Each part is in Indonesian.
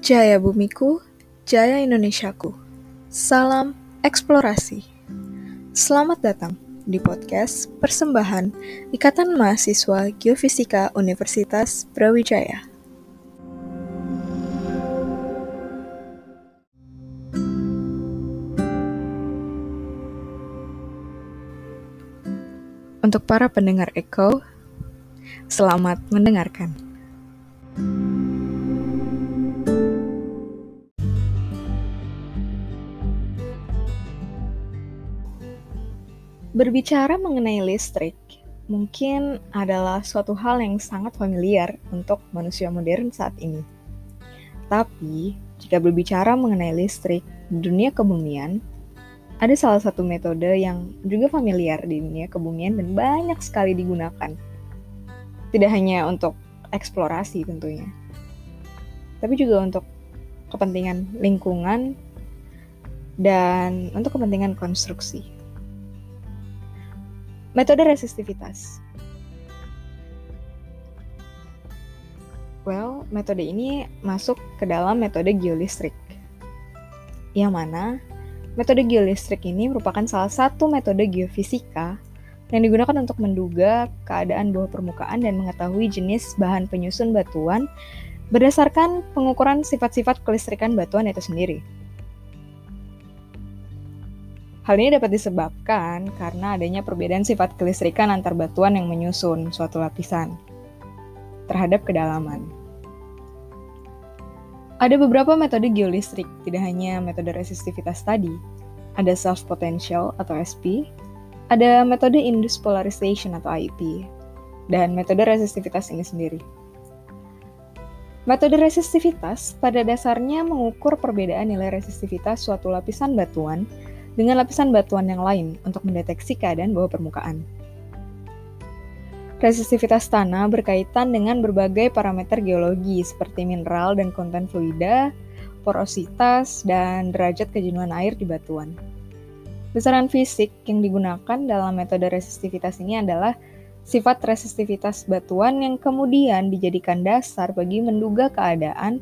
Jaya bumiku, jaya Indonesiaku. Salam eksplorasi. Selamat datang di podcast persembahan Ikatan Mahasiswa Geofisika Universitas Brawijaya. Untuk para pendengar Echo, selamat mendengarkan. Berbicara mengenai listrik, mungkin adalah suatu hal yang sangat familiar untuk manusia modern saat ini. Tapi, jika berbicara mengenai listrik di dunia kebumian, ada salah satu metode yang juga familiar di dunia kebumian dan banyak sekali digunakan. Tidak hanya untuk eksplorasi tentunya, tapi juga untuk kepentingan lingkungan dan untuk kepentingan konstruksi. Metode resistivitas. Well, metode ini masuk ke dalam metode geolistrik. Yang mana metode geolistrik ini merupakan salah satu metode geofisika yang digunakan untuk menduga keadaan bawah permukaan dan mengetahui jenis bahan penyusun batuan berdasarkan pengukuran sifat-sifat kelistrikan batuan itu sendiri. Hal ini dapat disebabkan karena adanya perbedaan sifat kelistrikan antar batuan yang menyusun suatu lapisan terhadap kedalaman. Ada beberapa metode geolistrik, tidak hanya metode resistivitas tadi. Ada self potential atau SP, ada metode induced polarization atau IP, dan metode resistivitas ini sendiri. Metode resistivitas pada dasarnya mengukur perbedaan nilai resistivitas suatu lapisan batuan dengan lapisan batuan yang lain untuk mendeteksi keadaan bawah permukaan. Resistivitas tanah berkaitan dengan berbagai parameter geologi seperti mineral dan konten fluida, porositas, dan derajat kejenuhan air di batuan. Besaran fisik yang digunakan dalam metode resistivitas ini adalah sifat resistivitas batuan yang kemudian dijadikan dasar bagi menduga keadaan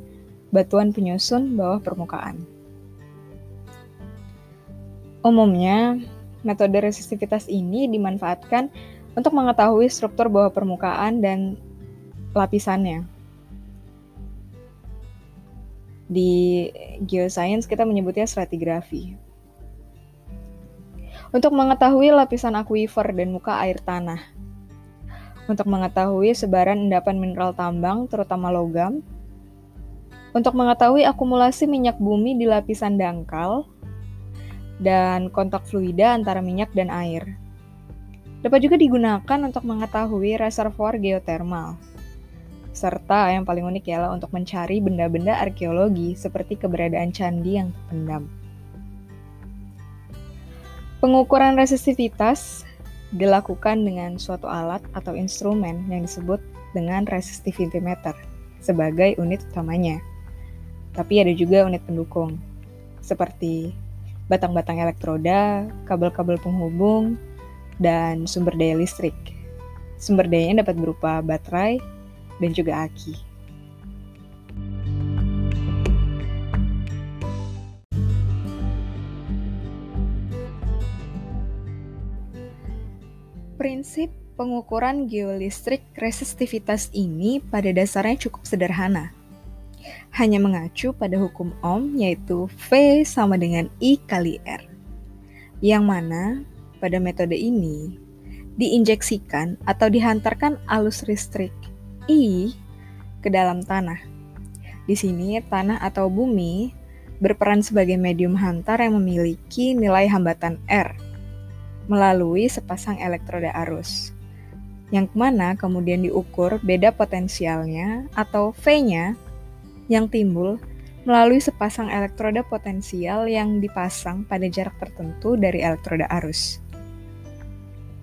batuan penyusun bawah permukaan. Umumnya, metode resistivitas ini dimanfaatkan untuk mengetahui struktur bawah permukaan dan lapisannya. Di geoscience kita menyebutnya stratigrafi. Untuk mengetahui lapisan akuifer dan muka air tanah. Untuk mengetahui sebaran endapan mineral tambang, terutama logam. Untuk mengetahui akumulasi minyak bumi di lapisan dangkal, dan kontak fluida antara minyak dan air. Dapat juga digunakan untuk mengetahui reservoir geotermal. Serta yang paling unik ialah untuk mencari benda-benda arkeologi seperti keberadaan candi yang terpendam. Pengukuran resistivitas dilakukan dengan suatu alat atau instrumen yang disebut dengan resistivimeter sebagai unit utamanya. Tapi ada juga unit pendukung, seperti batang-batang elektroda, kabel-kabel penghubung, dan sumber daya listrik. Sumber dayanya dapat berupa baterai dan juga aki. Prinsip pengukuran geolistrik resistivitas ini pada dasarnya cukup sederhana hanya mengacu pada hukum Ohm yaitu V sama dengan I kali R. Yang mana pada metode ini diinjeksikan atau dihantarkan alus listrik I ke dalam tanah. Di sini tanah atau bumi berperan sebagai medium hantar yang memiliki nilai hambatan R melalui sepasang elektroda arus yang mana kemudian diukur beda potensialnya atau V-nya yang timbul melalui sepasang elektroda potensial yang dipasang pada jarak tertentu dari elektroda arus.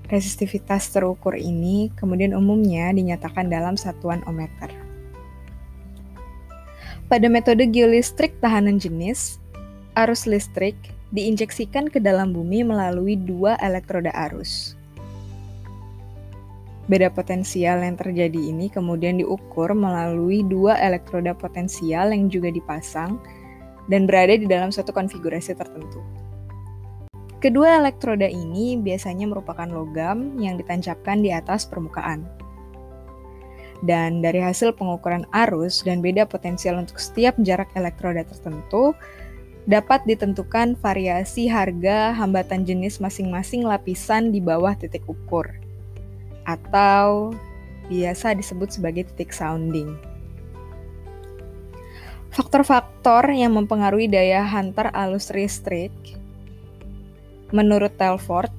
Resistivitas terukur ini kemudian umumnya dinyatakan dalam satuan ohmmeter. Pada metode geolistrik tahanan jenis, arus listrik diinjeksikan ke dalam bumi melalui dua elektroda arus. Beda potensial yang terjadi ini kemudian diukur melalui dua elektroda potensial yang juga dipasang dan berada di dalam suatu konfigurasi tertentu. Kedua elektroda ini biasanya merupakan logam yang ditancapkan di atas permukaan. Dan dari hasil pengukuran arus dan beda potensial untuk setiap jarak elektroda tertentu, dapat ditentukan variasi harga hambatan jenis masing-masing lapisan di bawah titik ukur atau biasa disebut sebagai titik sounding. Faktor-faktor yang mempengaruhi daya hantar alus listrik menurut Telford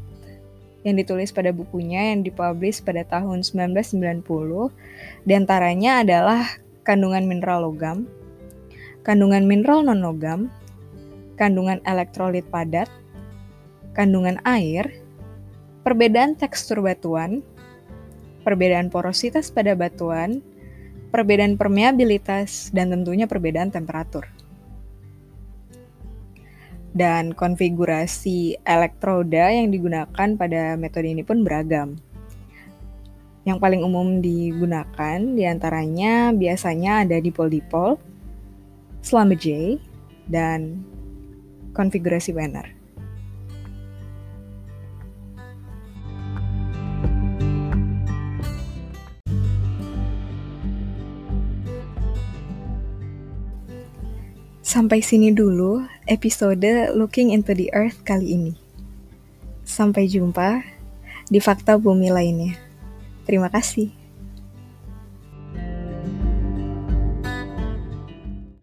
yang ditulis pada bukunya yang dipublish pada tahun 1990 di antaranya adalah kandungan mineral logam, kandungan mineral non-logam, kandungan elektrolit padat, kandungan air, perbedaan tekstur batuan, perbedaan porositas pada batuan, perbedaan permeabilitas, dan tentunya perbedaan temperatur. Dan konfigurasi elektroda yang digunakan pada metode ini pun beragam. Yang paling umum digunakan di antaranya biasanya ada dipol-dipol, Schlumberger, dan konfigurasi banner. Sampai sini dulu episode Looking into the Earth kali ini. Sampai jumpa di fakta bumi lainnya. Terima kasih.